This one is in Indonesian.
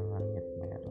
jangan hanya melihat